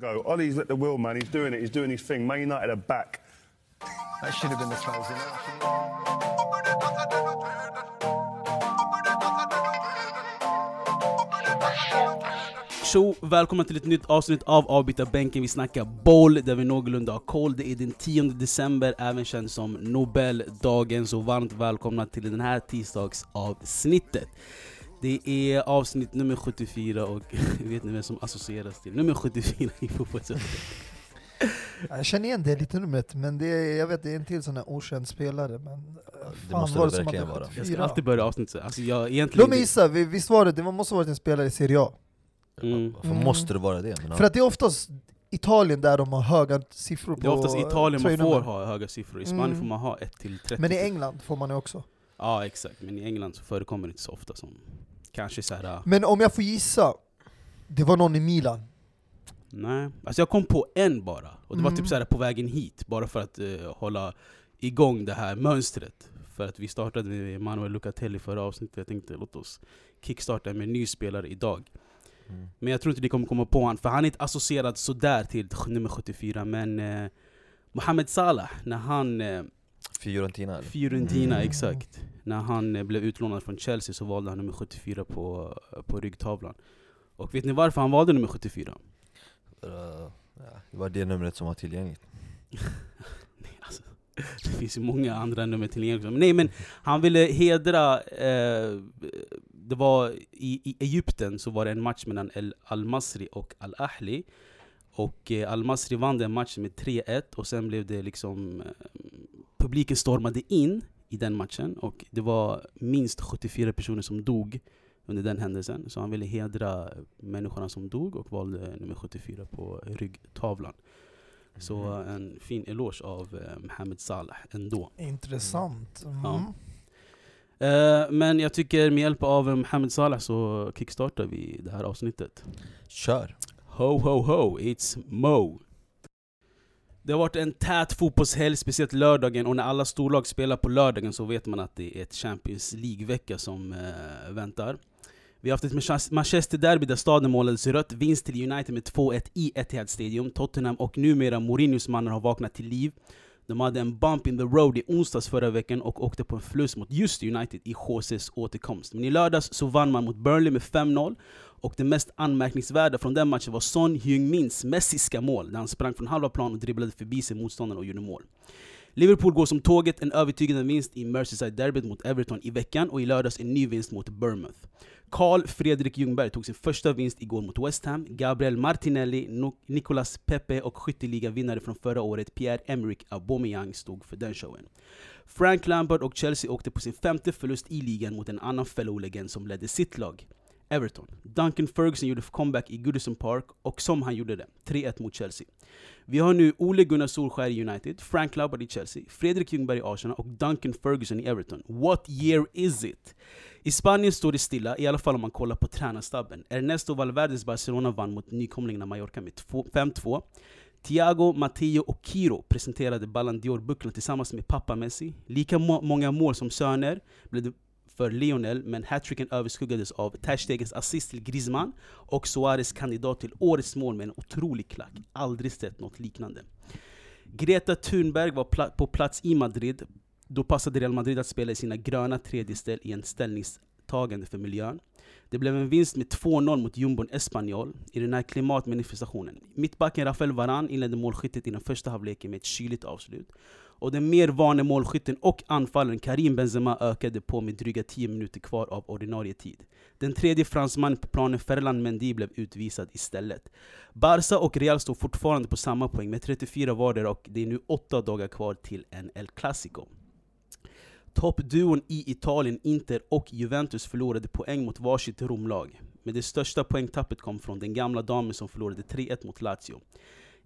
Go. Ollie's lit the wheel, man. He's doing it. He's doing his thing. Man United are back. That should have been the closing. Tjo! Välkomna till ett nytt avsnitt av Avbytarbänken. Vi snackar boll där vi någorlunda har koll. Det är den 10 december, även känd som Nobeldagen. Så varmt välkomna till den här tisdagsavsnittet. Det är avsnitt nummer 74 och vet ni vem som associeras till nummer 74 i fotbollsvärlden? Jag känner igen det lite numret, men det är, jag vet det är en till sån här okänd spelare. Men Det måste var det som att verkligen var vara. Jag ska 74? alltid börja avsnittet så. Alltså jag egentligen... Låt mig gissa, vi- visst var det, det måste ha varit en spelare i Serie A? Mm. Varför Mm. måste det vara det? Men, För att det är oftast Italien där de har höga siffror på Det är oftast i Italien man får ha höga siffror, i Spanien Mm. får man ha 1 till 30. Men i England får man det också. Ja exakt, men i England så förekommer det inte så ofta som kanske så här. äh, Men om jag får gissa, det var någon i Milan. Nej, alltså jag kom på en bara, och det var Mm. typ så här på vägen hit, bara för att eh, hålla igång det här mönstret. För att vi startade med Manuel Lucatelli förra avsnittet, jag tänkte låt oss kickstarta med en ny spelare idag. mm. Men jag tror inte ni kommer komma på honom, för han är inte associerad sådär till nummer 74, men eh, Mohamed Salah, när han eh, Fiorentina eller? Fiorentina, Mm. exakt. När han eh, blev utlånad från Chelsea så valde han nummer 74 på, på ryggtavlan. Och vet ni varför han valde nummer 74? Uh, ja, det var det numret som var tillgängligt. Nej, alltså, det finns ju många andra nummer tillgängliga. Men nej men han ville hedra, eh, det var i, i Egypten så var det en match mellan El- Al-Masri och Al-Ahli. Och eh, Al-Masri vann den matchen med 3-1 och sen blev det liksom, eh, publiken stormade in i den matchen och det var minst 74 personer som dog under den händelsen. Så han ville hedra människorna som dog och valde nummer 74 på ryggtavlan. Så en fin eloge av eh, Mohamed Salah ändå. Intressant. Mm. Ja. Eh, men jag tycker med hjälp av eh, Mohamed Salah så kickstartar vi det här avsnittet. Kör! Ho ho ho, it's Mo! Det har varit en tät fotbollshelg, speciellt lördagen, och när alla storlag spelar på lördagen så vet man att det är ett Champions League-vecka som eh, väntar. Vi har haft ett Manchester-derby där staden målades rött, vinst till United med 2-1 i Etihad Stadium. Tottenham och numera Mourinhos mannar har vaknat till liv. De hade en bump in the road i onsdags förra veckan och åkte på en förlust mot just United i JC's återkomst. Men i lördags så vann man mot Burnley med 5-0 och det mest anmärkningsvärda från den matchen var Son Heung-Mins messiska mål där han sprang från halva plan och dribblade förbi sin motståndare och gjorde mål. Liverpool går som tåget, en övertygande vinst i Merseyside-derbyt mot Everton i veckan och i lördags en ny vinst mot Bournemouth. Carl Fredrik Ljungberg tog sin första vinst igår mot West Ham. Gabriel Martinelli, Nicolas Pepe och skytteligavinnare från förra året Pierre-Emerick Aubameyang stod för den showen. Frank Lampard och Chelsea åkte på sin femte förlust i ligan mot en annan fellow-legend som ledde sitt lag. Everton. Duncan Ferguson gjorde comeback i Goodison Park och som han gjorde det, 3-1 mot Chelsea. Vi har nu Ole Gunnar Solskjaer i United, Frank Lampard i Chelsea, Fredrik Ljungberg i Arsenal och Duncan Ferguson i Everton. What year is it? I Spanien står det stilla, i alla fall om man kollar på tränarstabben. Ernesto Valverdes Barcelona vann mot nykomlingarna Mallorca med 5-2. Thiago, Matteo och Kiro presenterade Ballon d'Or-bucklan tillsammans med pappa Messi. Lika må många mål som söner blev det för Lionel, men hattricken överskuggades av Terstegens assist till Griezmann och Suarez kandidat till årets mål med en otrolig klack. Aldrig sett något liknande. Greta Thunberg var pla på plats i Madrid. Då passade Real Madrid att spela i sina gröna tredje ställ i en ställningstagande för miljön. Det blev en vinst med 2-0 mot jumbon Espanyol i den här klimatmanifestationen. Mittbacken Rafael Varane inledde målskyttet i den första halvleken med ett kyligt avslut. Och den mer vane målskytten och anfallaren Karim Benzema ökade på med dryga 10 minuter kvar av ordinarie tid. Den tredje fransmannen på planen, Ferland Mendy, blev utvisad istället. Barca och Real står fortfarande på samma poäng med 34 vardera och det är nu 8 dagar kvar till en El Clasico. Toppduon i Italien, Inter och Juventus förlorade poäng mot varsitt Romlag. Men det största poängtappet kom från den gamla damen som förlorade 3-1 mot Lazio.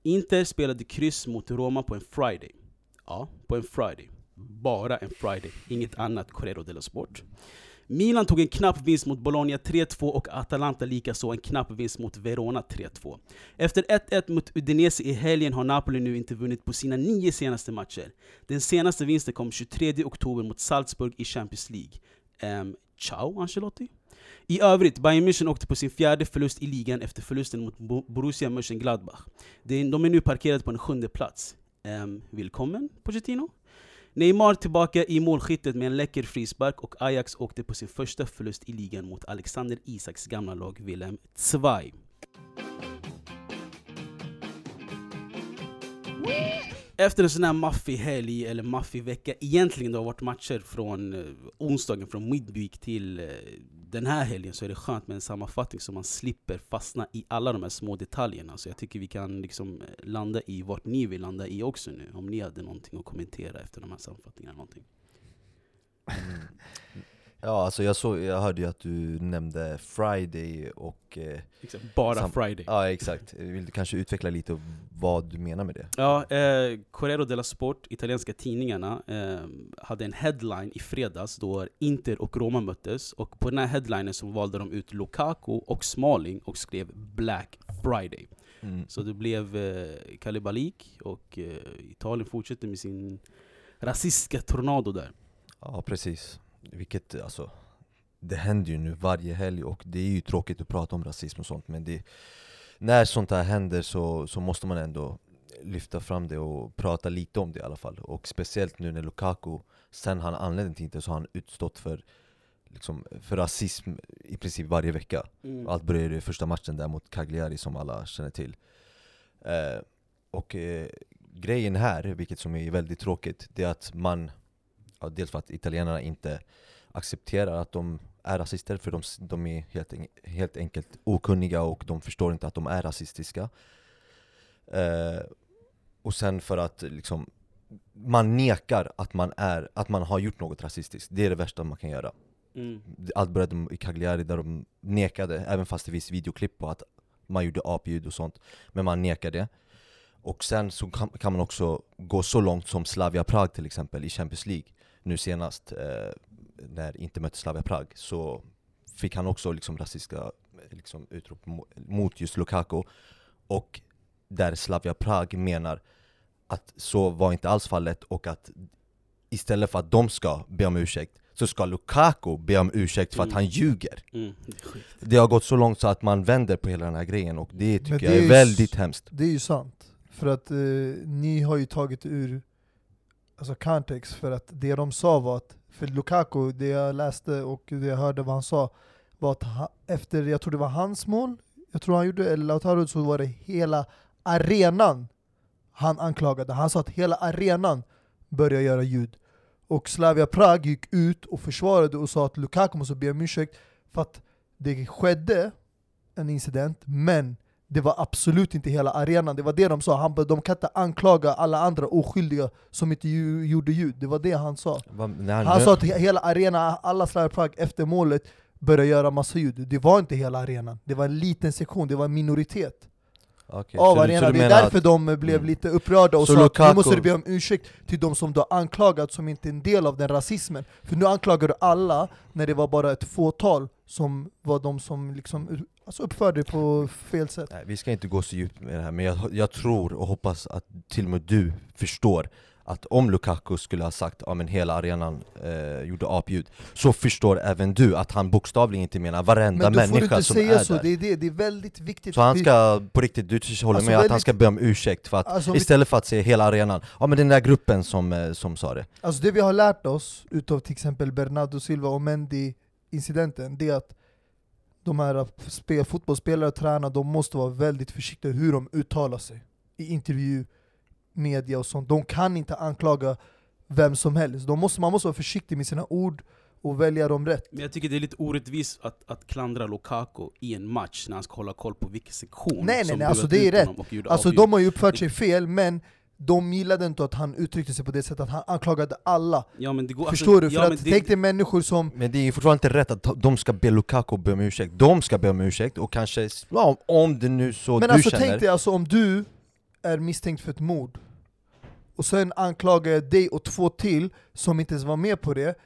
Inter spelade kryss mot Roma på en Friday. Ja, på en Friday. Bara en Friday, inget annat Correro dello Sport. Milan tog en knapp vinst mot Bologna 3-2 och Atalanta likaså en knapp vinst mot Verona 3-2. Efter 1-1 mot Udinese i helgen har Napoli nu inte vunnit på sina nio senaste matcher. Den senaste vinsten kom 23 oktober mot Salzburg i Champions League. Um, ciao Ancelotti? I övrigt, Bayern München åkte på sin fjärde förlust i ligan efter förlusten mot Borussia Mönchengladbach. De är nu parkerade på en sjunde plats. Um, välkommen Pochettino! Neymar tillbaka i målskyttet med en läcker frispark och Ajax åkte på sin första förlust i ligan mot Alexander Isaks gamla lag Willem Zweig. Efter en sån här maffig helg, eller maffig vecka, egentligen det har varit matcher från eh, onsdagen från midweek till eh, den här helgen så är det skönt med en sammanfattning så man slipper fastna i alla de här små detaljerna. Så jag tycker vi kan liksom eh, landa i vart ni vill landa i också nu. Om ni hade någonting att kommentera efter de här sammanfattningarna. Någonting. Mm. Ja alltså jag, såg, jag hörde ju att du nämnde Friday och eh, Exakt. Bara Sam- Friday. Ja exakt, vill du kanske utveckla lite vad du menar med det? Ja, eh, Corriere della Sport, italienska tidningarna, eh, hade en headline i fredags då Inter och Roma möttes. Och på den här headlinen så valde de ut Lukaku och Smalling och skrev Black Friday. Mm. Så det blev eh, kalabalik och eh, Italien fortsätter med sin rasistiska tornado där. Ja precis, vilket alltså Det händer ju nu varje helg och det är ju tråkigt att prata om rasism och sånt men det När sånt här händer så, så måste man ändå lyfta fram det och prata lite om det i alla fall. Och speciellt nu när Lukaku, sen han anlände till Inter så har han utstått för liksom, för rasism i princip varje vecka. Allt började i första matchen där mot Cagliari som alla känner till. Eh, Och eh, grejen här, vilket som är väldigt tråkigt, det är att man Dels för att italienarna inte accepterar att de är rasister, för de, de är helt, en, helt enkelt okunniga och de förstår inte att de är rasistiska. Eh, Och sen för att liksom man nekar att man, är, att man har gjort något rasistiskt, det är det värsta man kan göra. Mm. allt började i Cagliari där de nekade, även fast det finns videoklipp på att man gjorde apljud och sånt Men man nekade Och sen så kan, kan man också gå så långt som Slavia Prag till exempel i Champions League Nu senast, eh, när inte mötte Slavia Prag, så fick han också liksom rasistiska liksom, utrop mo- mot just Lukaku Och där Slavia Prag menar att så var inte alls fallet och att istället för att de ska be om ursäkt så ska Lukaku be om ursäkt för att Mm. han ljuger Mm. Det har gått så långt så att man vänder på hela den här grejen och det tycker det jag är är väldigt hemskt Det är ju sant. För att eh, ni har ju tagit ur alltså context, för att det de sa var att, för Lukaku, det jag läste och det jag hörde vad han sa, var att han, efter, jag tror det var hans mål, jag tror han gjorde, eller Lautaro, så var det hela arenan han anklagade. Han sa att hela arenan började göra ljud. Och Slavia Prag gick ut och försvarade och sa att Lukaku måste be om ursäkt för att det skedde en incident, men det var absolut inte hela arenan, det var det de sa. Han, bara, de kan inte anklaga alla andra oskyldiga som inte ju, gjorde ljud, det var det han sa. Va- han, Han sa att he- hela arenan, alla Slavia Prag efter målet började göra massa ljud. Det var inte hela arenan, det var en liten sektion, det var en minoritet Okej, av så du- så arenan. du Det är därför att- de blev Mm. lite upprörda och Så sa att nu Lukaku- måste du be om ursäkt till de som du har anklagat som inte är en del av den rasismen. För nu anklagar du alla när det var bara ett fåtal som var de som liksom alltså uppförde på fel sätt. Nej, vi ska inte gå så djupt med det här, men jag, jag tror och hoppas att till och med du förstår att om Lukaku skulle ha sagt att men hela arenan eh, gjorde apljud Så förstår även du att han bokstavligen inte menar varenda Men då får du människa inte som säga är så, där. Det är, det, det är väldigt viktigt. Så han ska, på riktigt, du håller Alltså med att han väldigt- ska be om ursäkt för att Alltså, istället för att säga hela arenan, ja men den där gruppen som, eh, som sa det. Alltså det vi har lärt oss utav till exempel Bernardo Silva och Mendy incidenten, det är att de här spe- fotbollsspelare och tränare, de måste vara väldigt försiktiga hur de uttalar sig i intervju, media och sånt. De kan inte anklaga vem som helst. De måste, man måste vara försiktig med sina ord och välja dem rätt. Men jag tycker det är lite orättvist att, att klandra Lukaku i en match när han ska hålla koll på vilken sektion Nej, nej, som nej, alltså buat det är rätt. Alltså avgjort. de har ju uppfört sig fel, men de gillade inte att han uttryckte sig på det sättet, att han anklagade alla. ja, men det går, Förstår du? För ja, men att det, tänk dig människor som Men det är ju fortfarande inte rätt att de ska be Lukaku be om ursäkt De ska be om ursäkt och kanske, ja, om det nu så Men du alltså känner tänk dig alltså om du är misstänkt för ett mord och sen anklagar jag dig och två till som inte ens var med på det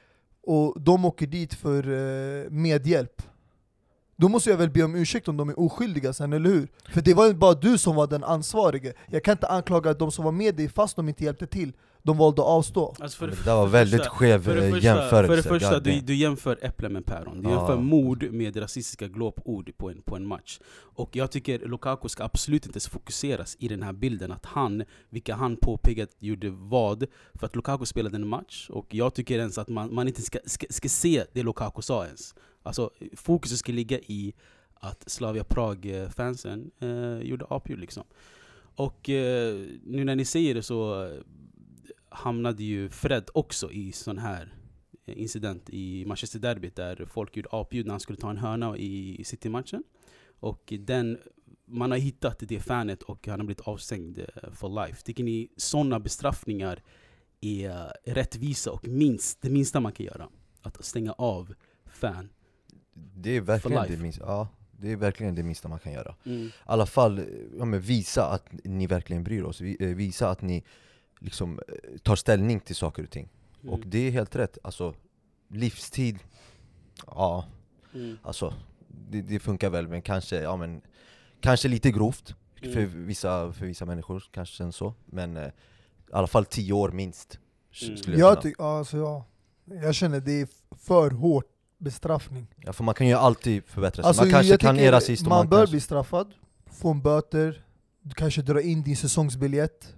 och de åker dit för eh, medhjälp då måste jag väl be om ursäkt om de är oskyldiga sen, eller hur? För det var ju bara du som var den ansvarige. Jag kan inte anklaga de som var med dig fast de inte hjälpte till. De valde att avstå. Alltså det, det där var väldigt skev för det eh, första, jämförelse. För det första, du, du jämför äpplen med päron. Du jämför mord med rasistiska glåpord på en, på en match. Och jag tycker Lukaku ska absolut inte fokuseras i den här bilden att han, vilka han påpekat gjorde vad. För att Lukaku spelade en match, och jag tycker ens att man, man inte ska, ska, ska se det Lukaku sa ens. Alltså fokuset ska ligga i att Slavia Prag-fansen eh, gjorde apljud liksom. Och eh, nu när ni säger det så hamnade ju Fred också i sån här incident i Manchester Derbyt där folk gjorde apljud när han skulle ta en hörna i City-matchen. Och den, man har hittat det fanet och han har blivit avstängd eh, for life. Tycker ni sådana bestraffningar är eh, rättvisa och minst, det minsta man kan göra? Att stänga av fan. Det är verkligen life. det minsta, ja, det är verkligen det minsta man kan göra. Mm. I alla fall ja, visa att ni verkligen bryr oss, Vi- eh, visa att ni liksom eh, tar ställning till saker och ting. Mm. Och det är helt rätt, alltså livstid, ja Mm. alltså det, det funkar väl men kanske, ja men Kanske lite grovt Mm. för, vissa, för vissa människor, kanske känns så Men eh, i alla fall tio år minst Mm. skulle jag Jag, ty- alltså, ja, jag känner det är för hård bestraffning. Ja, för man kan ju alltid förbättra sig, Alltså, man kanske kan är rasist man, man bör kanske... bli straffad, få en böter, du kanske dra in din säsongsbiljett,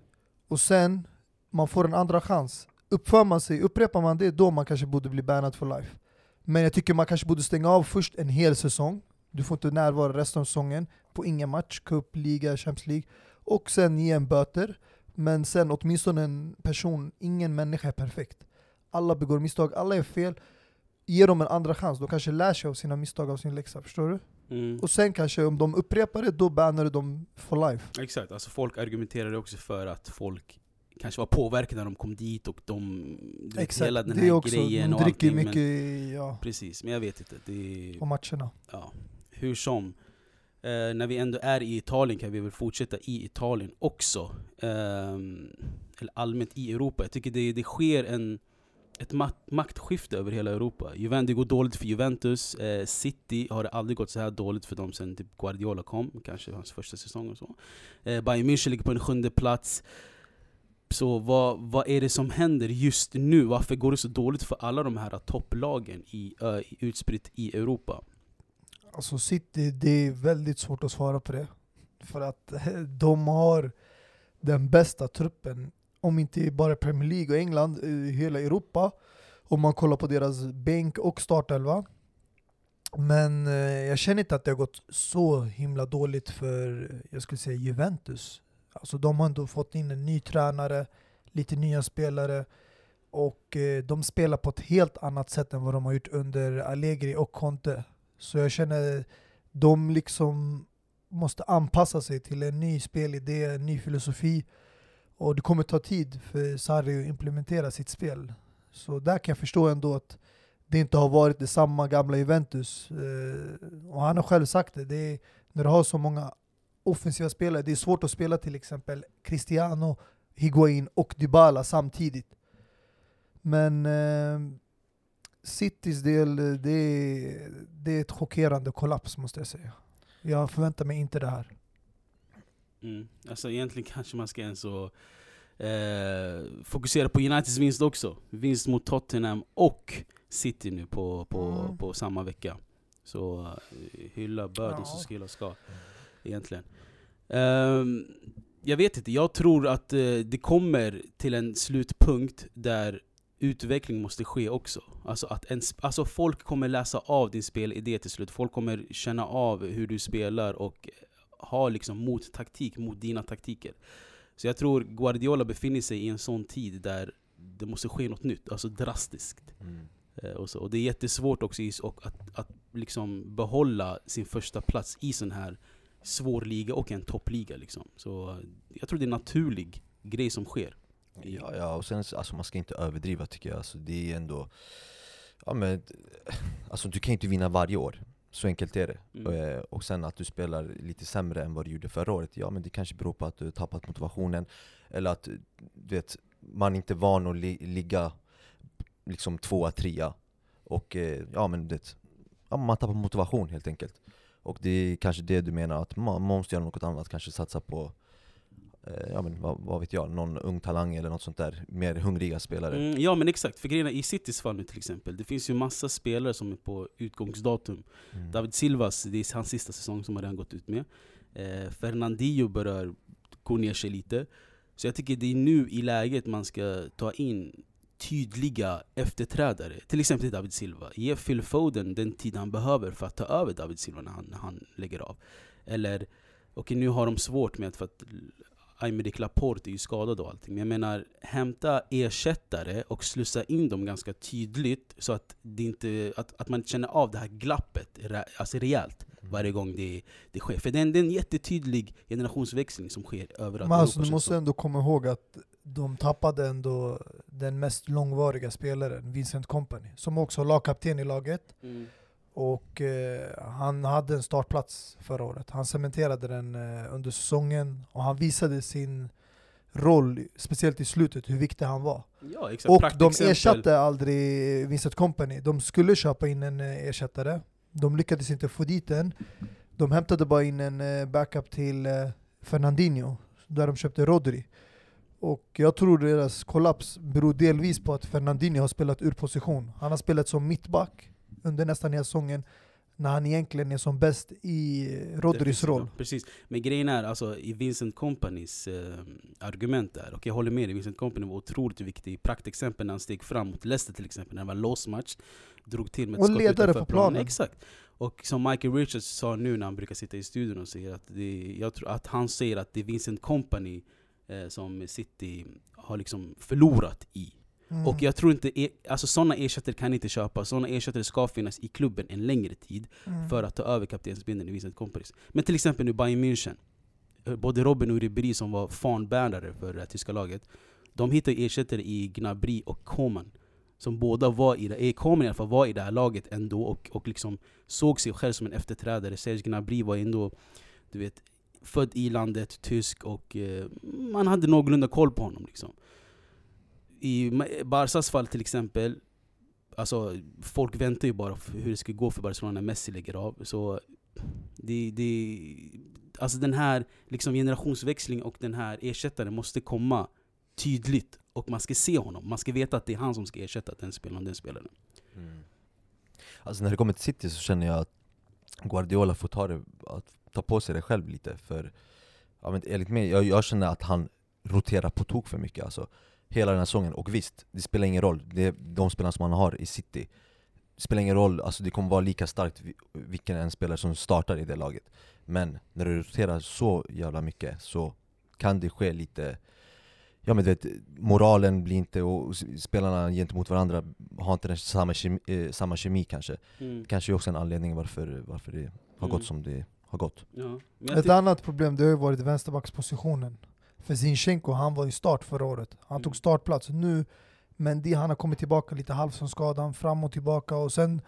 och sen man får en andra chans. Uppför man sig, upprepar man det, då man kanske borde bli bannad for life. Men jag tycker man kanske borde stänga av först en hel säsong, du får inte närvara resten av säsongen på ingen match, cup, liga, Champions League, och sen ge en böter. Men sen åtminstone en person, ingen människa är perfekt. Alla begår misstag, alla är fel. Ge dem en andra chans, de kanske lär sig av sina misstag, av sin läxa, förstår du? Mm. Och sen kanske om de upprepar det, då bannar du dem for life. Exakt, alltså folk argumenterade också för att folk kanske var påverkade när de kom dit och de... vet, hela den det här är också, grejen de och dricker allting, mycket Men, ja, precis, men jag vet inte. Det, på matcherna. ja, hur som. Eh, när vi ändå är i Italien kan vi väl fortsätta i Italien också. Ehm, eller allmänt i Europa. Jag tycker det, det sker en, ett mak- maktskifte över hela Europa. Juven, det går dåligt för Juventus. Eh, City har det aldrig gått så här dåligt för dem sen typ Guardiola kom. Kanske hans första säsong och så. Eh, Bayern München ligger på en sjunde plats. Så vad, vad är det som händer just nu? Varför går det så dåligt för alla de här topplagen i, uh, utspritt i Europa? Alltså City, det är väldigt svårt att svara på det. För att de har den bästa truppen, om inte bara Premier League och England, i hela Europa. Om man kollar på deras bänk och startelva. Men eh, jag känner inte att det har gått så himla dåligt för, jag skulle säga Juventus. Alltså de har ändå fått in en ny tränare, lite nya spelare. Och eh, de spelar på ett helt annat sätt än vad de har gjort under Allegri och Conte. Så jag känner de liksom måste anpassa sig till en ny spelidé, en ny filosofi. Och det kommer ta tid för Sarri att implementera sitt spel. Så där kan jag förstå ändå att det inte har varit detsamma gamla Juventus. Eh, och han har själv sagt det, det är, när du har så många offensiva spelare, det är svårt att spela till exempel Cristiano, Higuain och Dybala samtidigt. Men eh, Citys del, det är, det är ett chockerande kollaps måste jag säga. Jag förväntar mig inte det här. Mm. Alltså egentligen kanske man ska ens så, eh, fokusera på Uniteds vinst också. Vinst mot Tottenham och City nu på, på, Mm. på samma vecka. Så eh, hylla bör den Ja. som ska ska. Egentligen. Ehm, jag vet inte, jag tror att eh, det kommer till en slutpunkt där utveckling måste ske också. Alltså att en, alltså folk kommer läsa av din spelidé till slut. Folk kommer känna av hur du spelar och ha liksom mottaktik mot dina taktiker. Så jag tror Guardiola befinner sig i en sån tid där det måste ske något nytt, alltså drastiskt. Mm. Eh, Och, så. och det är jättesvårt också och att, att liksom behålla sin första plats i sån här svår liga och en toppliga. Liksom. Så jag tror det är en naturlig grej som sker. Ja, ja, och sen alltså, man ska inte överdriva tycker jag, alltså, det är ändå Ja men, alltså du kan inte vinna varje år, så enkelt är det Mm. Eh, Och sen att du spelar lite sämre än vad du gjorde förra året, ja men det kanske beror på att du tappat motivationen Eller att du vet, man inte är van att li ligga liksom tvåa, trea Och eh, ja men det, ja, man tappar motivation helt enkelt. Och det är kanske det du menar, att man, måste göra något annat, kanske satsa på eh, ja, men, vad, vad vet jag, någon ung talang eller något sånt där, mer hungriga spelare. Mm, ja men exakt, för grejen i Citys fall nu till exempel, det finns ju massa spelare som är på utgångsdatum. Mm. David Silvas, det är hans sista säsong som han redan gått ut med. Eh, Fernandinho börjar gå ner sig lite. Så jag tycker det är nu i läget man ska ta in tydliga efterträdare. Till exempel David Silva. Ge Phil Foden den tid han behöver för att ta över David Silva när han, när han lägger av. Eller, okej nu har de svårt med att, för att Aymeric Laporte är ju skadad och allting. Men jag menar, hämta ersättare och slussa in dem ganska tydligt så att, det inte, att, att man känner av det här glappet alltså rejält Mm. varje gång det, det sker. För det är, en, det är en jättetydlig generationsväxling som sker överallt. Men alltså, du måste ändå komma ihåg att de tappade ändå den mest långvariga spelaren, Vincent Company, som också var lagkapten i laget. Mm. Och eh, han hade en startplats förra året. Han cementerade den eh, under säsongen och han visade sin roll, speciellt i slutet, hur viktig han var. Ja, exakt. Och de Praktexempel. ersatte aldrig Vincent Company. De skulle köpa in en eh, ersättare. De lyckades inte få dit en. De hämtade bara in en eh, backup till eh, Fernandinho, där de köpte Rodri. Och jag tror deras kollaps beror delvis på att Fernandinho har spelat ur position. Han har spelat som mittback under nästan hela säsongen, när han egentligen är som bäst i eh, Definitivt, roll. Precis. Men grejen är, alltså, i Vincent Companys eh, argument där, och jag håller med dig, Vincent Company var otroligt viktig. Praktexempel när han steg fram mot Leicester till exempel, när det var låsmatch. Drog till med ett Och skott ledare på planen. Exakt. Och som Michael Richards sa nu när han brukar sitta i studion och säger att, det, jag tror att han säger att det är Vincent Company eh, som City har liksom förlorat i. Mm. Och jag tror inte, e- alltså sådana ersättare kan inte köpas, sådana ersättare ska finnas i klubben en längre tid Mm. för att ta över kaptensbindeln i Vincent Companys. Men till exempel nu Bayern München. Eh, Både Robin och Ribéry som var fanbärare för det tyska laget. De hittade ersättare i Gnabry och Koman. Som båda var i det, eh, Koman i alla fall var i det här laget ändå och, och liksom såg sig själv som en efterträdare. Serge Gnabry var ändå, du vet, född i landet, tysk och eh, man hade någorlunda koll på honom. Liksom. I Barsas fall till exempel, alltså folk väntar ju bara för hur det ska gå för Barcelona när Messi lägger av. Så det, det, alltså den här liksom generationsväxlingen och den här ersättaren måste komma tydligt. Och man ska se honom, man ska veta att det är han som ska ersätta den spelaren och den spelaren. Mm. Alltså när det kommer till City så känner jag att Guardiola får ta, det, att ta på sig det själv lite för ja, men enligt mig, jag, jag känner att han roterar på tok för mycket alltså Hela den här säsongen, och visst, det spelar ingen roll, det är de spelarna som han har i City Det spelar ingen roll, alltså det kommer vara lika starkt vi- vilken en spelare som startar i det laget. Men när du roterar så jävla mycket så kan det ske lite Ja men du vet, moralen blir inte, och spelarna gentemot varandra har inte den samma kemi, eh, samma kemi kanske. Kanske är också en anledning varför, varför det har Mm. gått som det har gått Ja. Ett annat problem det har ju varit vänsterbackspositionen. För Zinchenko, han var i start förra året. Han Mm. tog startplats. Nu, men det, han har kommit tillbaka lite halvt som skadan, fram och tillbaka. Och sen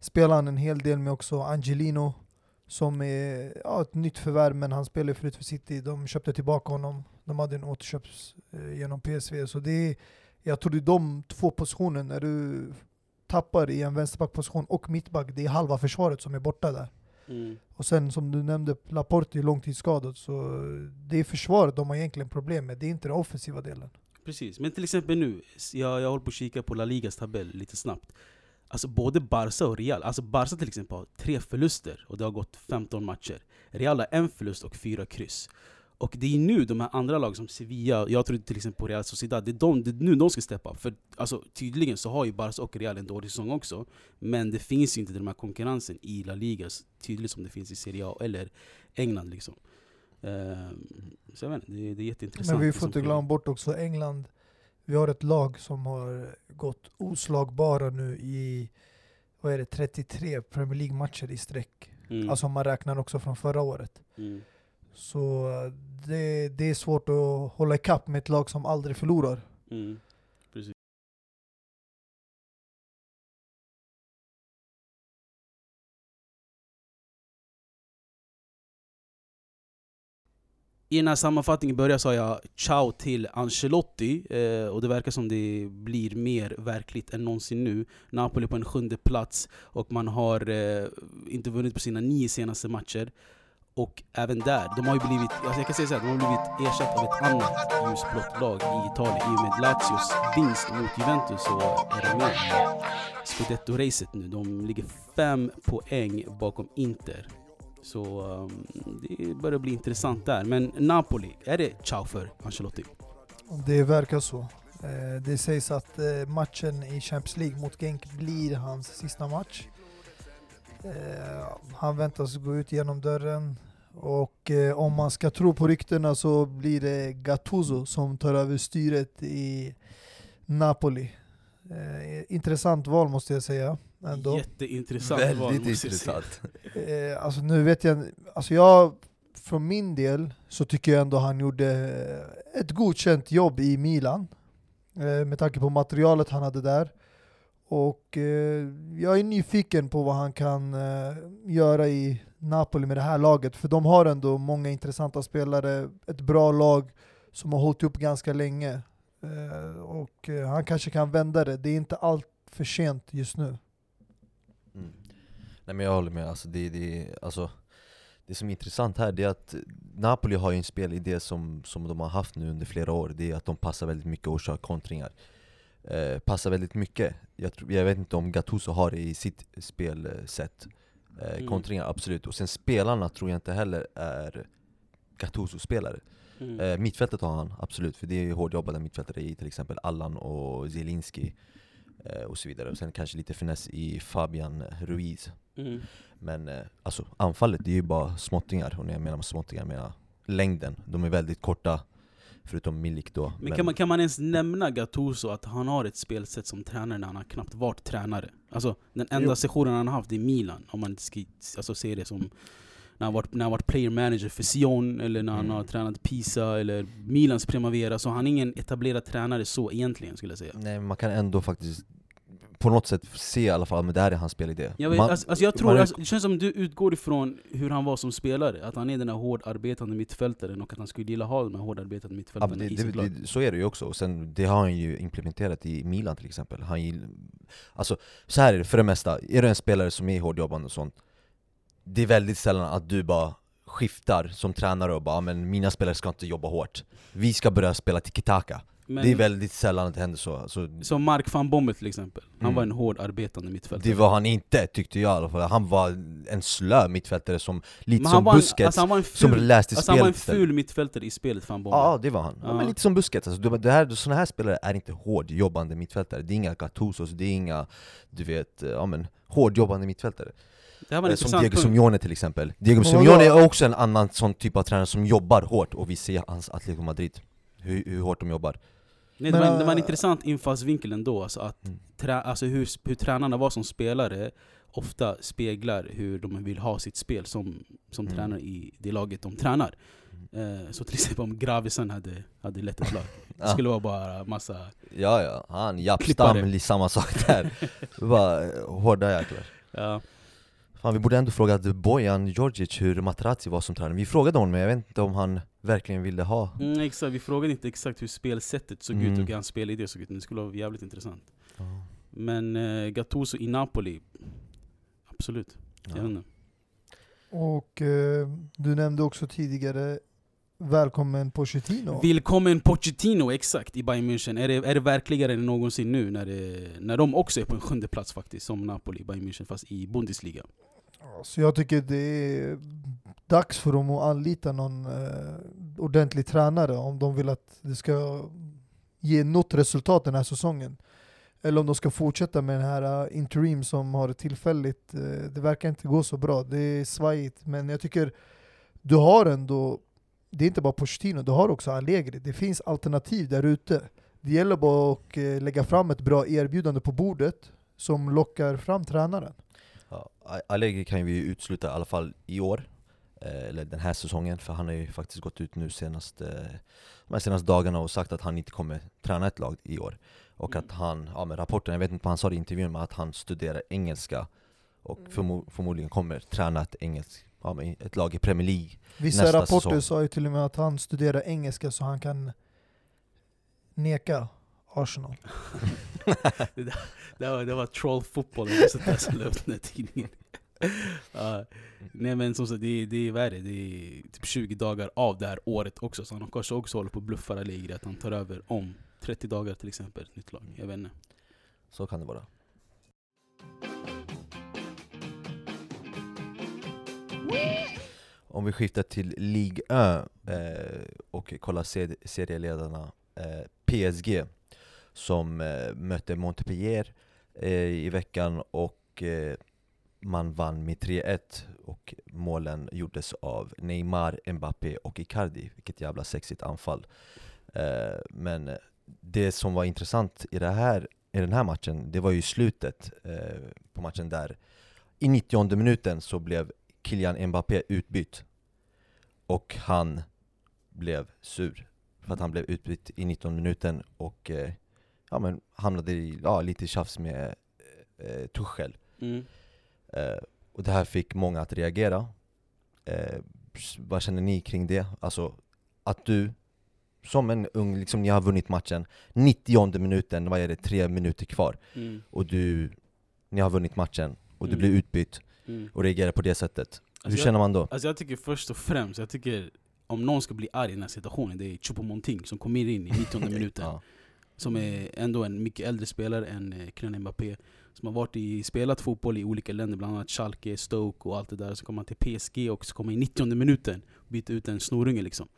spelar han en hel del med också Angelino, som är ja, ett nytt förvärv, men han spelade förut för City. De köpte tillbaka honom. De hade en återköps eh, genom PSV. Så det är, jag tror det är de två positionerna, när du tappar i en vänsterbackposition och mittback, det är halva försvaret som är borta där. Mm. Och sen som du nämnde, Laporte är långtidsskadad, så det är försvaret de har egentligen problem med, det är inte den offensiva delen. Precis, men till exempel nu, jag, jag håller på att kika på La Ligas tabell lite snabbt. Alltså både Barca och Real, alltså Barca till exempel har tre förluster och det har gått 15 matcher. Real har en förlust och fyra kryss. Och det är nu de här andra lagen som Sevilla, jag tror till exempel på Real Sociedad, det är, de, det är nu de ska steppa upp. För alltså, tydligen så har ju Barca och Real en dålig säsong också. Men det finns ju inte den här konkurrensen i La Liga tydligt som det finns i Serie A eller England liksom. Ehm, så jag vet inte, det, det är jätteintressant. Men vi får som inte glömma bort också England. Vi har ett lag som har gått oslagbara nu i vad är det, 33 Premier League-matcher i sträck. Mm. Alltså om man räknar också från förra året. Mm. Så eh, det, det är svårt att hålla ikapp med ett lag som aldrig förlorar. Mm. Precis. I den här sammanfattningen börjar sa jag ciao till Ancelotti eh, och det verkar som det blir mer verkligt än någonsin nu. Napoli på en sjunde plats och man har eh, inte vunnit på sina nio senaste matcher. Och även där, de har ju blivit, alltså jag kan säga så här, de har blivit ersatta av ett annat ljusblått lag i Italien. I och med Lazios vinst mot Juventus så är de med i Scudetto-racet nu. De ligger fem poäng bakom Inter. Så um, det börjar bli intressant där. Men Napoli, är det ciao för Ancelotti? Det verkar så. Eh, det sägs att eh, matchen i Champions League mot Genk blir hans sista match. Eh, Han väntas gå ut genom dörren och eh, om man ska tro på ryktena så blir det Gattuso som tar över styret i Napoli. Eh, Intressant val måste jag säga. Ändå. Jätteintressant val, Väldigt måste jag säga. intressant. Eh, alltså nu vet jag, alltså jag, från min del så tycker jag ändå han gjorde ett godkänt jobb i Milan. Eh, med tanke på materialet han hade där. Och eh, jag är nyfiken på vad han kan eh, göra i Napoli med det här laget. För de har ändå många intressanta spelare, ett bra lag som har hållit upp ganska länge. Eh, och eh, han kanske kan vända det, det är inte allt för sent just nu. Mm. Nej men jag håller med, alltså det, det, alltså, det som är intressant här är att Napoli har ju en spelidé som, som de har haft nu under flera år Det är att de passar väldigt mycket och kör kontringar eh, Passar väldigt mycket. Jag, tror, jag vet inte om Gattuso har det i sitt spelsätt. Eh, Mm. Kontringar, absolut, och sen spelarna tror jag inte heller är Gattuso-spelare Mm. eh, Mittfältet har han, absolut, för det är hårdjobbade mittfältare i till exempel Allan och Zielinski eh, och så vidare, och sen kanske lite finess i Fabian Ruiz. Mm. men eh, alltså anfallet, det är ju bara småttingar, och när jag menar småttingar menar jag längden. De är väldigt korta, förutom Milik då Men kan man, kan man ens nämna Gattuso att han har ett spelsätt som tränare när han har knappt varit tränare? Alltså den enda Jo. sessionen han har haft i Milan, om man inte ska alltså, se det som när han varit, när han varit player manager för Sion, eller när han Mm. har tränat Pisa, eller Milans Primavera, så han är ingen etablerad tränare så egentligen skulle jag säga. Nej men man kan ändå faktiskt på något sätt se i alla fall, men det här är hans spelidé. Jag, vet, man, alltså, alltså jag tror, man- alltså, det känns som du utgår ifrån hur han var som spelare, att han är den här hårdarbetande mittfältaren och att han skulle gilla ha de här hårdarbetande mittfältarna det, i sitt lag. så är det ju också, och sen, det har han ju implementerat i Milan till exempel. Han gill, Alltså, så här är det för det mesta, är du en spelare som är hårdjobbande och sånt Det är väldigt sällan att du bara skiftar som tränare och bara "Ah, men mina spelare ska inte jobba hårt. Vi ska börja spela tiki-taka Men, Det är väldigt sällan att det händer så alltså, Som Mark van Bommel till exempel, han Mm. var en hårdarbetande mittfältare. Det var han inte, tyckte jag i alla fall Han var en slö mittfältare som, lite som en, Busquets, alltså han var en som ful, läste alltså han var en spelet istället. ful mittfältare i spelet van Bommel. Ja, det var han. Ja. Ja. men lite som Busquets, alltså, det, här, såna här spelare är inte hårdjobbande mittfältare Det är inga Gattusos, det är inga, du vet, eh, ja men hårdjobbande mittfältare Eh, Som Diego. Simeone till exempel Diego Men Simeone är också en annan sån typ av tränare som jobbar hårt, och vi ser hans Atletico Madrid hur, hur hårt de jobbar Nej, det, var, det var en äh, intressant infallsvinkel ändå, alltså att Mm. trä, alltså hur, hur tränarna var som spelare ofta speglar hur de vill ha sitt spel som, som Mm. tränare i det laget de tränar. Eh, så till exempel om Gravesen hade, hade lett ett lag, det skulle vara bara massa... Ja ja, han, Klippare. Japp, samma sak där var eh, hårda jäklar Ja, Fan vi borde ändå fråga Bojan Djordjic hur Materazzi var som tränare Vi frågade honom men jag vet inte om han verkligen ville ha mm, exakt, vi frågade inte exakt hur spelsättet såg ut Mm. och hur hans spelidé såg ut, men det skulle vara jävligt intressant. Ja. Men eh, Gattuso i Napoli, absolut. Jag vet inte. Och eh, du nämnde också tidigare Välkommen Pochettino. Willkommen Pochettino, exakt, i Bayern München. Är det, är det verkligare än någonsin nu när, det, när de också är på en sjunde plats faktiskt, som Napoli, Bayern München, fast i Bundesliga? Så jag tycker det är dags för dem att anlita någon eh, ordentlig tränare om de vill att det ska ge något resultat den här säsongen. Eller om de ska fortsätta med den här eh, interim som har det tillfälligt. Eh, det verkar inte gå så bra, det är svajigt. Men jag tycker du har ändå, det är inte bara Pochettino, du har också Allegri. Det finns alternativ där ute. Det gäller bara att eh, lägga fram ett bra erbjudande på bordet som lockar fram tränaren. Ja, Allegri kan ju vi utsluta i alla fall i år, eh, eller den här säsongen, för han har ju faktiskt gått ut nu senaste, de här senaste dagarna och sagt att han inte kommer träna ett lag i år. Och Mm. att han, ja men rapporten, jag vet inte vad han sa i intervjun, men att han studerar engelska och Mm. förmo- förmodligen kommer träna ett engelskt ja, men ett lag i Premier League. Vissa nästa rapporter säsong. sa ju till och med att han studerar engelska så han kan neka Arsenal. Det var, det var troll fotboll, jag måste läsa upp den här tidningen. Ja. nej men som sagt, det, det är värre. Det är typ 20 dagar av det här året också. Så han kanske också håller på att bluffa Allegri att han tar över om 30 dagar till exempel, ett nytt lag. Jag vet inte. Så kan det vara. Om vi skiftar till Ligue 1 eh, och kollar ser serieledarna eh, PSG som eh, mötte Montpellier eh, i veckan och eh, man vann med 3-1 och målen gjordes av Neymar, Mbappé och Icardi. Vilket jävla sexigt anfall. Eh, men eh, det som var intressant i, det här, i den här matchen, det var ju slutet eh, på matchen där i 90 minuten så blev Kylian Mbappé utbytt och han blev sur för att han blev utbytt i 19 minuten och eh, ja, men hamnade i ja, lite tjafs med eh, Tuchel. Mm. Eh, och det här fick många att reagera. Eh, vad känner ni kring det? Alltså att du som en ung, liksom ni har vunnit matchen 90 minuten, vad är det, tre minuter kvar Mm. och du, ni har vunnit matchen och du Mm. blir utbytt Mm. och reagerar på det sättet. Hur Alltså, känner man då? Alltså jag tycker först och främst, jag tycker om någon ska bli arg i den här situationen, det är Choupo-Moting som kommer in i 90 minuten. Ja. Som är ändå en mycket äldre spelare än eh, Kylian Mbappé. Som har varit i, spelat fotboll i olika länder, bland annat Schalke, Stoke och allt det där. Så kommer han till PSG och så kommer han i 90 minuten byta ut en snorunge liksom.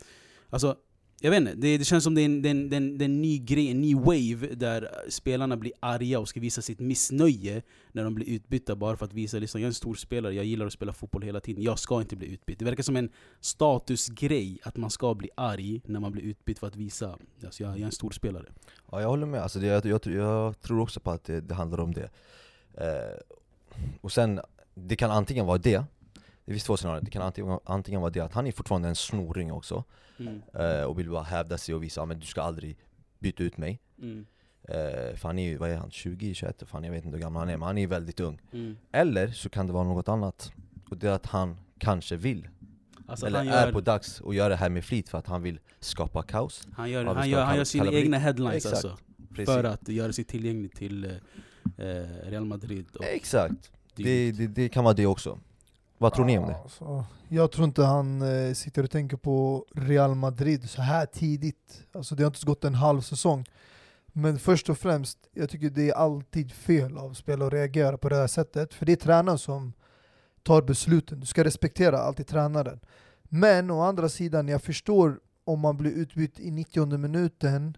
Alltså, jag vet inte, det, det känns som det är, en, det, är en, det, är en, det är en ny grej, en ny wave där spelarna blir arga och ska visa sitt missnöje när de blir utbytta bara för att visa liksom, jag är en stor spelare, jag gillar att spela fotboll hela tiden, jag ska inte bli utbytt. Det verkar som en statusgrej att man ska bli arg när man blir utbytt för att visa alltså, jag, jag är en stor spelare. Ja, jag håller med. Alltså det, jag, jag, jag tror också på att det, det handlar om det. Eh, och sen, det kan antingen vara det, det finns två scenarier. Det kan antingen, antingen vara det att han är fortfarande en snoring också, Mm. eh, och vill bara hävda sig och visa att du ska aldrig byta ut mig. Mm. Eh, för han är ju, vad är han, 20, 21? Fan jag vet inte hur gammal han är, men han är väldigt ung. Mm. Eller så kan det vara något annat. Och det är att han kanske vill, Alltså eller han, är gör, på dags att göra det här med flit för att han vill skapa kaos. han, gör, han, gör, han gör sina egna headlines Exakt. alltså. Precis. För att göra sig tillgänglig till eh, eh, Real Madrid. Exakt, det, det, det kan vara det också. Vad tror ni om det? Alltså, jag tror inte han eh, sitter och tänker på Real Madrid så här tidigt. Alltså, det har inte gått en halv säsong. Men först och främst, jag tycker det är alltid fel av spelare att reagera på det här sättet. För det är tränaren som tar besluten. Du ska respektera alltid tränaren. Men å andra sidan, jag förstår om man blir utbytt i 90 minuten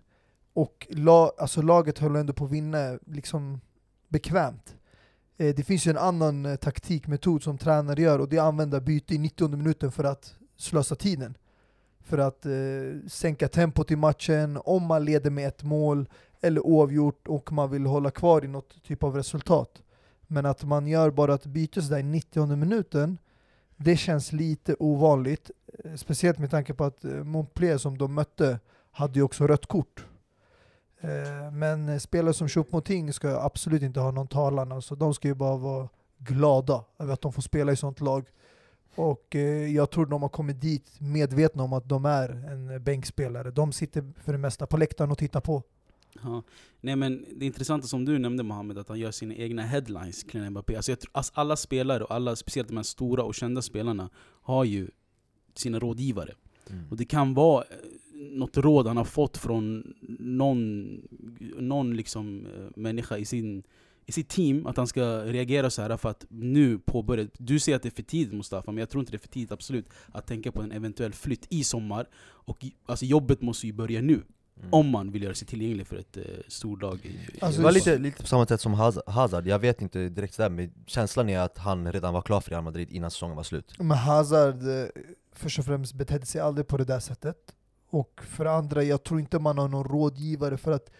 och la, alltså laget håller ändå på att vinna liksom bekvämt. Eh, Det finns ju en annan eh, taktikmetod som tränare gör och det är att använda byte i 90 minuten för att slösa tiden. För att eh, sänka tempot i matchen, om man leder med ett mål eller oavgjort och man vill hålla kvar i något typ av resultat. Men att man gör bara ett byte sådär i 90 minuten, det känns lite ovanligt. Eh, speciellt med tanke på att eh, Montpellier som de mötte hade ju också rött kort. Eh, Men spelare som Choupo-Moting ska absolut inte ha någon talan. Alltså, de ska ju bara vara glada över att de får spela i sånt lag. Och eh, jag tror de har kommit dit medvetna om att de är en bänkspelare. De sitter för det mesta på läktaren och tittar på. Ja. Nej men det intressanta som du nämnde Mohammed, att han gör sina egna headlines, Kylian Mbappé. Alltså, jag tror, alltså alla spelare, och alla, speciellt de här stora och kända spelarna, har ju sina rådgivare. Och det kan vara eh, något råd han har fått från någon, någon liksom, eh, människa i, sin, i sitt team, att han ska reagera så här för att nu påbörja... Du säger att det är för tidigt Mustafa, men jag tror inte det är för tidigt absolut att tänka på en eventuell flytt i sommar. Och alltså, jobbet måste ju börja nu, Mm. om man vill göra sig tillgänglig för ett eh, storlag. I, i Alltså, Det var lite, lite på samma sätt som Haz- Hazard, jag vet inte direkt sådär men känslan är att han redan var klar för Real Madrid innan säsongen var slut. Men Hazard eh, först och främst betedde sig aldrig på det där sättet. Och för det andra, jag tror inte man har någon rådgivare för att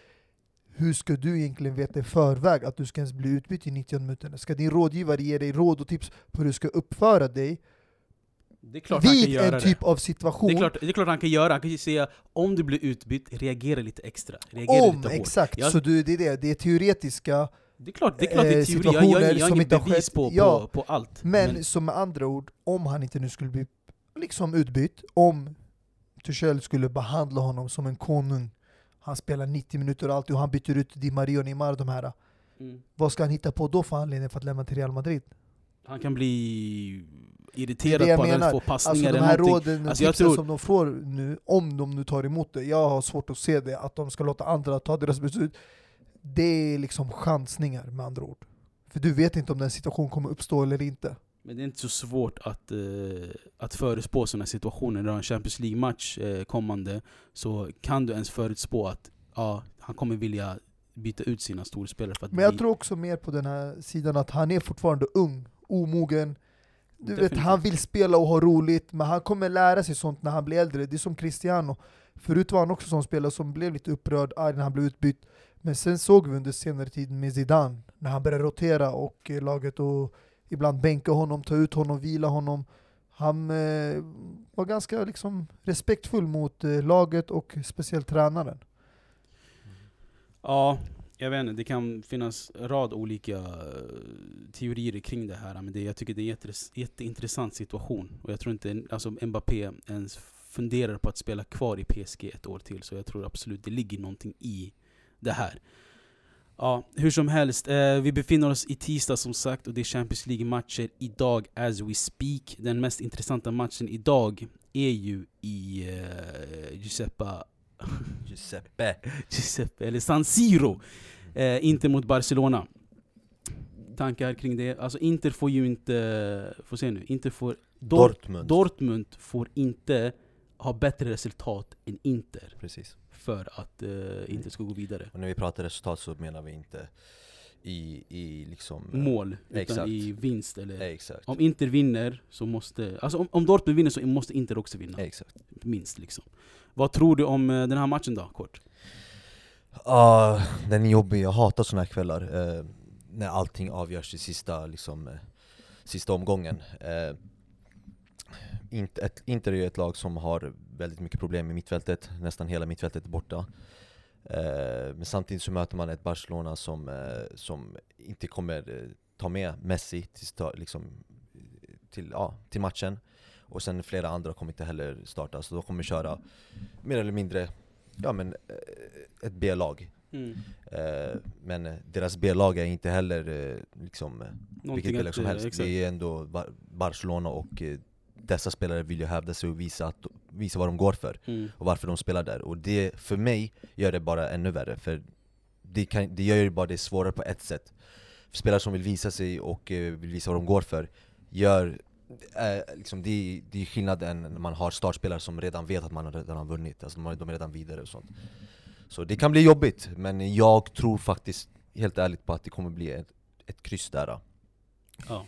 hur ska du egentligen veta i förväg att du ska ens bli utbytt i 90 minuter? Ska din rådgivare ge dig råd och tips på hur du ska uppföra dig Det är klart han kan vid göra en typ det. av Det situation? är, klart, det är klart han kan göra, han kan ju säga om du blir utbytt, reagera lite extra. Reagera Om, lite exakt. Jag- Så du, det, är det. det är teoretiska Det är klart, det är, klart det är eh, teori. Jag, jag, jag, situationer jag har som inget bevis skett. på, på, Ja, på allt. Men, som med andra ord, om han inte nu skulle bli liksom utbytt, om Tuchel skulle behandla honom som en konung, han spelar 90 minuter och allt och han byter ut Di Maria och Neymar de här. mm. Vad ska han hitta på då för anledning för att lämna till Real Madrid? Han kan bli irriterad det på att han menar. få Alltså passningar de eller här någonting. råden och Alltså, jag tipsen tror- som de får nu, om de nu tar emot det, jag har svårt att se det, att de ska låta andra ta deras beslut. Det är liksom chansningar med andra ord. För du vet inte om den situation kommer uppstå eller inte. Men det är inte så svårt att, eh, att förutspå sådana situationer. När du har en Champions League-match eh, kommande så kan du ens förutspå att ja, han kommer vilja byta ut sina storspelare för att Men jag bli- tror också mer på den här sidan att han är fortfarande ung, omogen. Du vet, han vill spela och ha roligt, men han kommer lära sig sånt när han blir äldre. Det är som Cristiano. Förut var han också sån spelare som blev lite upprörd, arg när han blev utbytt. Men sen såg vi under senare tid med Zidane, när han började rotera och eh, laget och ibland bänka honom, ta ut honom, vila honom. Han eh, var ganska liksom respektfull mot eh, laget och speciellt tränaren. Ja, jag vet inte. Det kan finnas en rad olika eh, teorier kring det här. Men det, jag tycker det är en jättes- jätteintressant situation. Och jag tror inte alltså Mbappé ens funderar på att spela kvar i PSG ett år till. Så jag tror absolut det ligger någonting i det här. Ja, hur som helst. Eh, vi befinner oss i tisdag som sagt och det är Champions League-matcher idag as we speak. Den mest intressanta matchen idag är ju i eh, Giuseppe Giuseppe. Giuseppe, eller San Siro. Eh, Inter mot Barcelona. Tankar kring det? Alltså Inter får ju inte, får se nu, Inter får... Dor- Dortmund. Dortmund får inte ha bättre resultat än Inter Precis. för att eh, Inter ska gå vidare. Och när vi pratar resultat så menar vi inte i, i liksom... eh, Mål, utan Exakt. i vinst eller... Exakt. Om Inter vinner så måste... Alltså om, om Dortmund vinner så måste Inter också vinna. Exakt. Minst liksom. Vad tror du om eh, den här matchen då, kort? Ah, den är jobbig, jag hatar såna här kvällar eh, När allting avgörs i sista, liksom, eh, sista omgången eh, ett, Inter är ju ett lag som har väldigt mycket problem med mittfältet, nästan hela mittfältet är borta eh, Men samtidigt så möter man ett Barcelona som, eh, som inte kommer eh, ta med Messi till, liksom, till, ja, till matchen Och sen flera andra kommer inte heller starta, så de kommer köra mer eller mindre ja, men, ett B-lag Eh, Men deras B-lag är inte heller liksom, vilket B-lag som helst. exakt. Det är ändå Bar- Barcelona och dessa spelare vill ju hävda sig och visa, att, visa vad de går för Mm. och varför de spelar där. Och det, för mig, gör det bara ännu värre. För det, kan, det gör ju bara det svårare på ett sätt. För spelare som vill visa sig och eh, vill visa vad de går för, gör eh, liksom det, det är skillnad än när man har startspelare som redan vet att man redan har vunnit. Alltså de de är redan vidare och sånt. Så det kan bli jobbigt, men jag tror faktiskt helt ärligt på att det kommer bli ett, ett kryss där. Ja.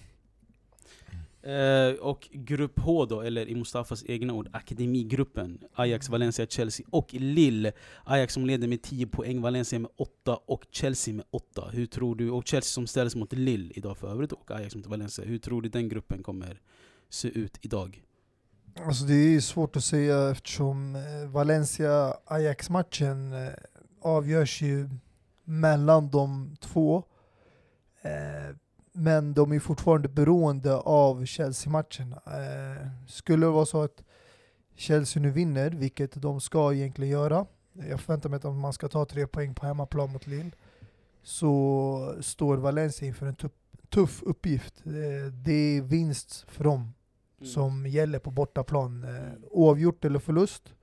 Eh, och grupp H då, eller i Mustafas egna ord, Akademigruppen. Ajax, Valencia, Chelsea och Lille. Ajax som leder med 10 poäng, Valencia med 8 och Chelsea med 8. Hur tror du, och Chelsea som ställs mot Lille idag för övrigt och Ajax mot Valencia. Hur tror du den gruppen kommer se ut idag? Alltså det är svårt att säga eftersom eh, Valencia-Ajax-matchen eh, avgörs ju mellan de två. Eh, men de är fortfarande beroende av Chelsea-matchen. Eh, Skulle det vara så att Chelsea nu vinner, vilket de ska egentligen göra, jag förväntar mig att man ska ta tre poäng på hemmaplan mot Lille, så står Valencia inför en tuff, tuff uppgift. Eh, Det är vinst för dem som gäller på bortaplan. Eh, Oavgjort eller förlust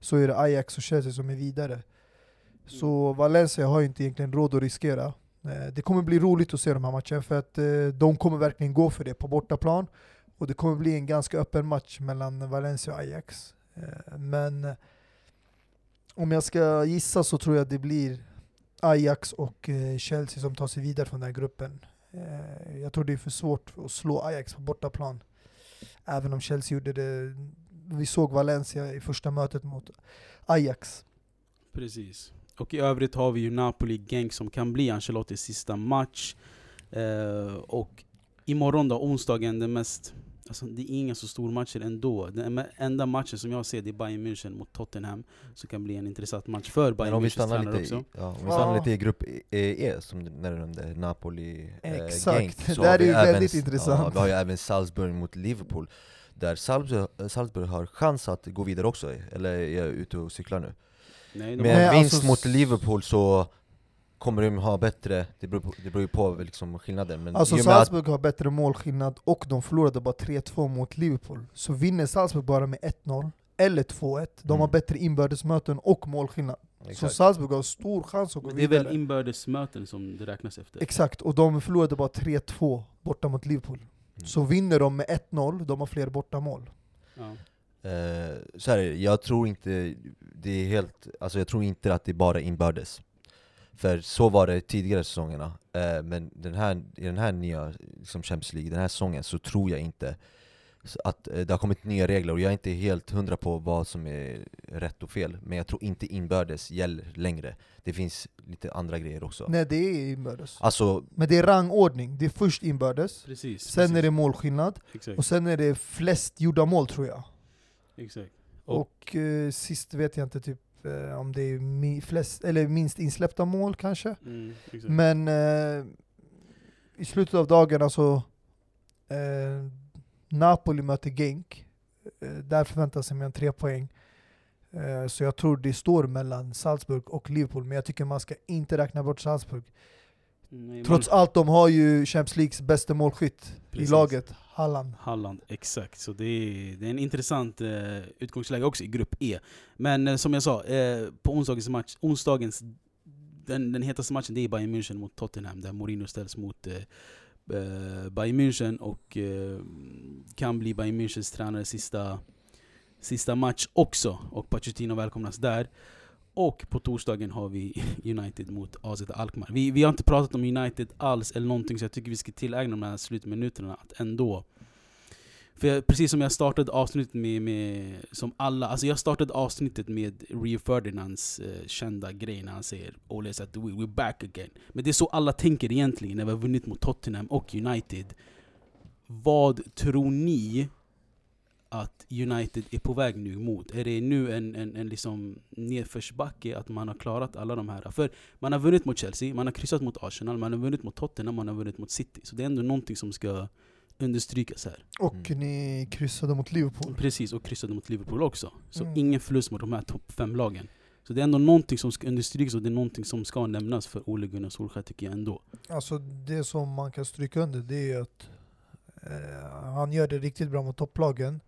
så är det Ajax och Chelsea som är vidare. Så Valencia har ju inte egentligen råd att riskera. Eh, det kommer bli roligt att se de här matcherna för att eh, de kommer verkligen gå för det på bortaplan. Och det kommer bli en ganska öppen match mellan Valencia och Ajax. Eh, men om jag ska gissa så tror jag det blir Ajax och Chelsea som tar sig vidare från den här gruppen. Jag tror det är för svårt att slå Ajax på bortaplan. Även om Chelsea gjorde det. Vi såg Valencia i första mötet mot Ajax. Precis. Och i övrigt har vi ju Napoli-Genk som kan bli Ancelottis sista match. Eh, och imorgon då, onsdagen, den mest Alltså, det är inga så stora matcher ändå. Den enda matchen som jag ser det är Bayern München mot Tottenham. Som kan bli en intressant match för Bayern om vi Münchens stannar tränare lite, också. ja, om vi Ja. stannar lite i grupp E, e som du nämnde, Napoli, eh, Exakt. Genk, så Det är ju även- väldigt intressant. Ja, vi har ju även Salzburg mot Liverpool, där Salzburg, Salzburg har chans att gå vidare också, eller är jag ute och cyklar nu? Nej, Med har, en vinst alltså- mot Liverpool så kommer de ha bättre, det beror på, det beror ju på liksom skillnaden men Alltså med att, Salzburg har bättre målskillnad och de förlorade bara 3-2 mot Liverpool. Så vinner Salzburg bara med 1-0 eller 2-1, de har Mm. bättre inbördesmöten och målskillnad. Så exakt. Salzburg har stor chans att gå men det är vidare. väl inbördesmöten som det räknas efter? Exakt, och de förlorade bara 3-2 borta mot Liverpool. Mm. Så vinner de med 1-0, de har fler bortamål. Ja. Eh, så här jag tror inte det är helt, alltså jag tror inte att det är bara inbördes För så var det tidigare säsongerna, eh, men den här, i den här nya liksom Champions League, den här säsongen så tror jag inte att eh, det har kommit nya regler och jag är inte helt hundra på vad som är rätt och fel Men jag tror inte inbördes gäller längre Det finns lite andra grejer också Nej det är inbördes. Alltså, Men det är rangordning, det är först inbördes, Precis. sen precis. är det målskillnad, Exakt. och sen är det flest gjorda mål tror jag. Exakt. Och- Och eh, sist vet jag inte typ eh, om det är mi flest, eller minst insläppta mål kanske. Mm. Men eh, i slutet av dagen alltså, eh, Napoli möter Genk. Eh, där förväntas jag mig en tre poäng. Eh, så jag tror det står mellan Salzburg och Liverpool, men jag tycker man ska inte räkna bort Salzburg. Nej, Trots man- allt, de har ju Champions Leagues bästa målskytt Precis. i laget, Halland. Halland, exakt. Så det är, det är en intressant eh, utgångsläge också i grupp E. Men eh, som jag sa, eh, på onsdagens match, onsdagens, den, den hetaste matchen det är Bayern München mot Tottenham, där Mourinho ställs mot eh, eh Bayern München och eh, kan bli Bayern Münchens tränare sista, sista match också. Och Pochettino välkomnas där. Och på torsdagen har vi United mot AZ Alkmaar. Vi, vi har inte pratat om United alls eller någonting så jag tycker vi ska tillägna de här slutminuterna att ändå för jag, precis som jag startade avsnittet med, med, som alla, alltså jag startade avsnittet med Rio Ferdinands eh, kända grej när han säger always at the wheel, we're back again. Men det är så alla tänker egentligen när vi har vunnit mot Tottenham och United. Vad tror ni att United är på väg nu mot? Är det nu en, en, en liksom nedförsbacke att man har klarat alla de här? För man har vunnit mot Chelsea, man har kryssat mot Arsenal, man har vunnit mot Tottenham, man har vunnit mot City. Så det är ändå någonting som ska understrykas här. Och Mm. ni kryssade mot Liverpool. Precis, och kryssade mot Liverpool också. Så Mm. ingen förlust mot de här topp fem lagen. Så det är ändå någonting som ska understrykas och det är någonting som ska nämnas för Ole Gunnar Solskjaer tycker jag ändå. Alltså det som man kan stryka under det är att eh, han gör det riktigt bra mot topplagen.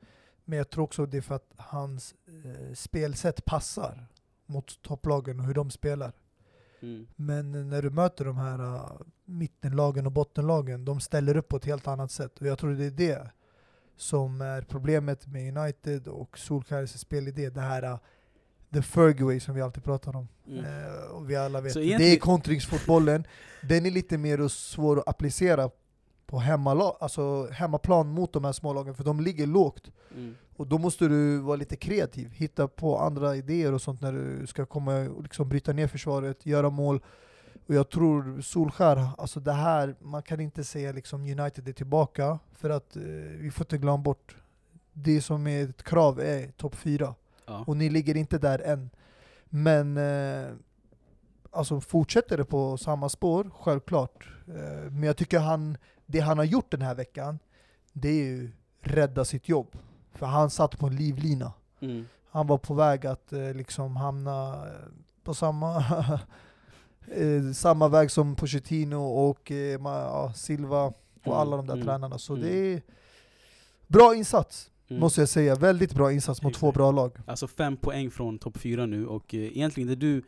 Men jag tror också det är för att hans eh, spelsätt passar mot topplagen och hur de spelar. Men när du möter de här uh, mittenlagen och bottenlagen, de ställer upp på ett helt annat sätt. Och jag tror det är det som är problemet med United och Solskjaers spelidé. Det här uh, the Fergie som vi alltid pratar om. Mm. Eh, och vi alla vet. Så Det är egentligen- kontringsfotbollen. Den är lite mer svår att applicera på hemmala, alltså hemmaplan mot de här smålagen, för de ligger lågt. Mm. Och då måste du vara lite kreativ, hitta på andra idéer och sånt när du ska komma och liksom bryta ner försvaret, göra mål. Och jag tror Solskär, alltså det här, man kan inte säga liksom United är tillbaka, för att eh, vi får inte glömma bort, det som är ett krav är topp fyra. Ja. Och ni ligger inte där än. Men eh, alltså fortsätter det på samma spår, självklart. Eh, men jag tycker han, det han har gjort den här veckan, det är ju rädda sitt jobb. För han satt på en livlina. Mm. Han var på väg att eh, liksom hamna eh, på samma, eh, samma väg som Pochettino och eh, ja, Silva och Mm, alla de där mm, tränarna. Så mm. det är bra insats, Mm. måste jag säga. Väldigt bra insats mot två bra lag. Alltså fem poäng från topp fyra nu och eh, egentligen det du,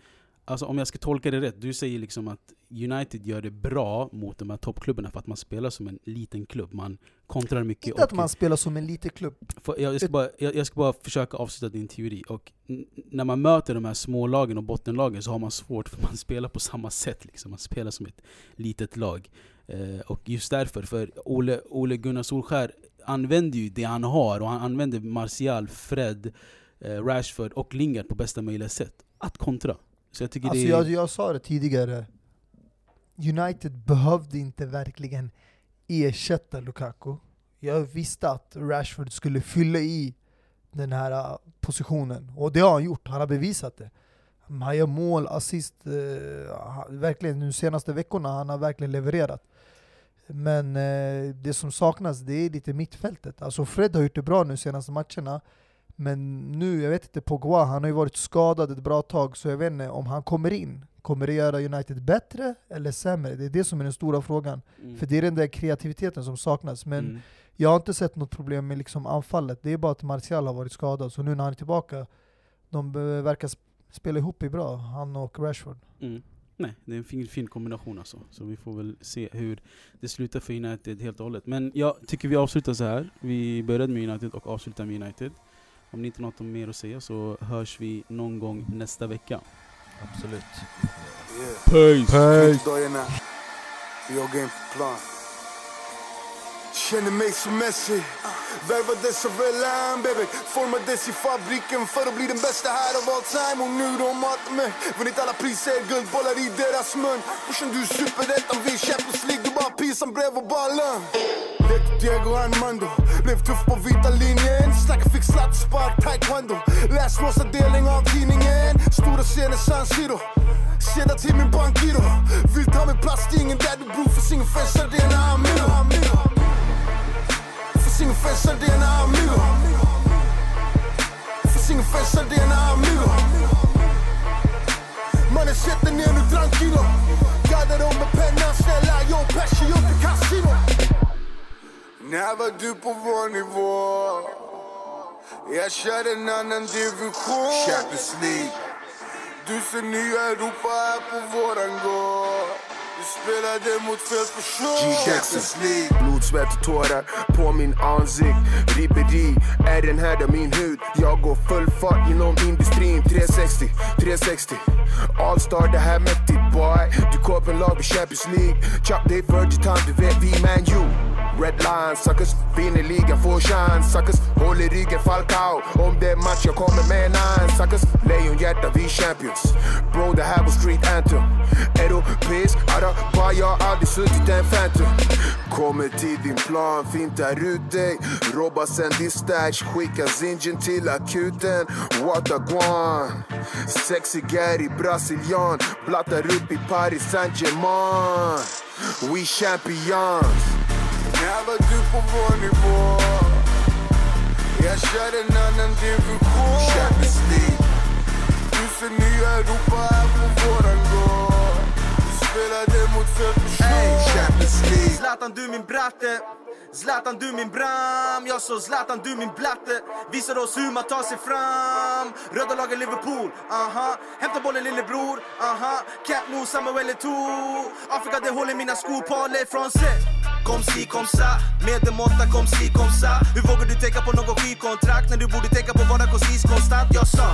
alltså om jag ska tolka det rätt, du säger liksom att United gör det bra mot de här toppklubbarna för att man spelar som en liten klubb, man kontrar mycket Inte att man spelar som en liten klubb. För jag, jag, ska bara, jag, jag ska bara försöka avsluta din teori. Och när man möter de här smålagen och bottenlagen så har man svårt för man spelar på samma sätt. Liksom. Man spelar som ett litet lag. Eh, och just därför, för Ole, Ole Gunnar Solskär använder ju det han har och han använder Martial, Fred, eh, Rashford och Lingard på bästa möjliga sätt. Att kontra. Så jag tycker Alltså det jag, jag sa det tidigare, United behövde inte verkligen ersätta Lukaku. Jag visste att Rashford skulle fylla i den här uh, positionen. Och det har han gjort, han har bevisat det. Han gör mål, assist, eh, verkligen nu senaste veckorna han har verkligen levererat. Men eh, det som saknas det är lite mittfältet. Alltså Fred har gjort det bra nu senaste matcherna. Men nu, jag vet inte, Pogba, han har ju varit skadad ett bra tag, så jag vet inte om han kommer in. Kommer det göra United bättre eller sämre? Det är det som är den stora frågan. Mm. För det är den där kreativiteten som saknas. Men Mm. jag har inte sett något problem med liksom anfallet. Det är bara att Martial har varit skadad, så nu när han är tillbaka, de verkar sp- spela ihop i bra, han och Rashford. Mm. Nej, det är en fin, fin kombination alltså. Så vi får väl se hur det slutar för United helt och hållet. Men jag tycker vi avslutar så här. Vi började med United och avslutar med United. Om ni inte har något mer att säga så hörs vi någon gång nästa vecka. Absolut. Peace! Dagarna, vi har gameplan. Känner mig som Messi. Värvades av Elan, baby. Formades i fabriken för att bli den bästa här av all time. Och nu de matar mig. Vunnit alla priser, guldbollar i deras mun. Brorsan du är superettan, vi är Champions League. Du bara pisan bredvid ballen. Lekte Diego Armando. Blev tuff på vita linjen. Snackar fick slatt, spark, taekwondo. Läs rosa delning av tidningen. Stora scener, San Siro. Sedlar till min bankgiro. Vill ta min plats, det är ingen där du bor. Finns ingen fest, det är en amigo. Finns ingen fest, det är en amigo. Finns ingen fest, det är en amigo. Mannen sätt dig ner nu tranquilo. Gaddar om med pennan, snälla. Jag och Pesci upp i kasino. När var du på vår nivå? Jag kör en annan division. Champions League. Du ser nya Europa här på våran gård. Du spelade mot fel person. Champions League Blod, svett och tårar på min ansikt. Ribberi är den här där min hud. Jag går full fart inom industrin. 360, 360 All-star, det här mäktigt boy. Du lag vid Champions League. Chop dig för time, du vet vi man you Red line suckers, vinner ligan, får chans suckers. Håll i ryggen Falcao. Om det är match jag kommer med en nine suckers. Lejonhjärta, vi champions. Bro det här var street anthem. Europeisk Araba, jag har aldrig suttit en phantom. Kommer till din plan, fintar ut dig Robbar sen din stash, skickar zingen till akuten. What a guan Sexy Gary, brasilian Blattar upp i Paris Saint-Germain. We champions. När var du på vår nivå? Jag kör en annan division. Champions League Du ser nya Europa här på våran gård. Du spelade mot fel person. Champions League Zlatan du min bratte Zlatan du min bram. Jag så Zlatan du min blatte. Visar oss hur man tar sig fram. Röda laget Liverpool, aha. Hämta bollen lillebror, aha. Cap nu Samuel Eto'o. Afrika det håller mina skor Parley Francais. Kom si, kom sa. Medelmåtta, kom si, kom sa. Hur vågar du tänka på något skivkontrakt När du borde tänka på vara koncis konstant? Jag sa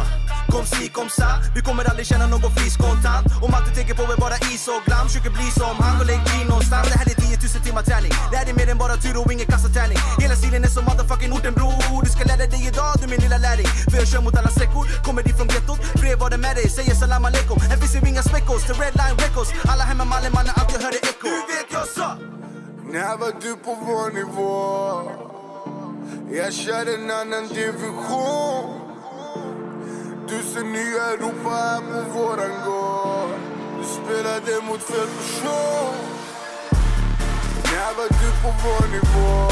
Kom si, kom sa. Du kommer aldrig känna någon frisk kontant. Om allt du tänker på är bara is och glam Försöker bli som han och lägg G någonstans. Det här är 10 000 timmar träning. Det här är mer än bara tur och ingen kassatärning Hela stilen är som motherfucking orten bror Du ska lära dig idag du min lilla lärling För jag kör mot alla säckor Kommer ifrån gettot Brev var det med dig Säger salam aleikum Här finns ju inga späckos The red line records Alla hemma mallen, mannen allt jag hör är eko Du vet jag sa När var du på vår nivå? Jag kör en annan division. Du ser nya Europa här på våran gård. Du spelade mot fel person. Never du på vår nivå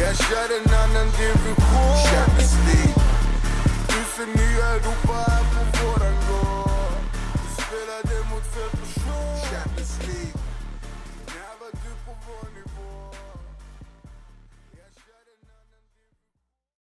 Jag kör en annan division Champions League Tusen nya Europa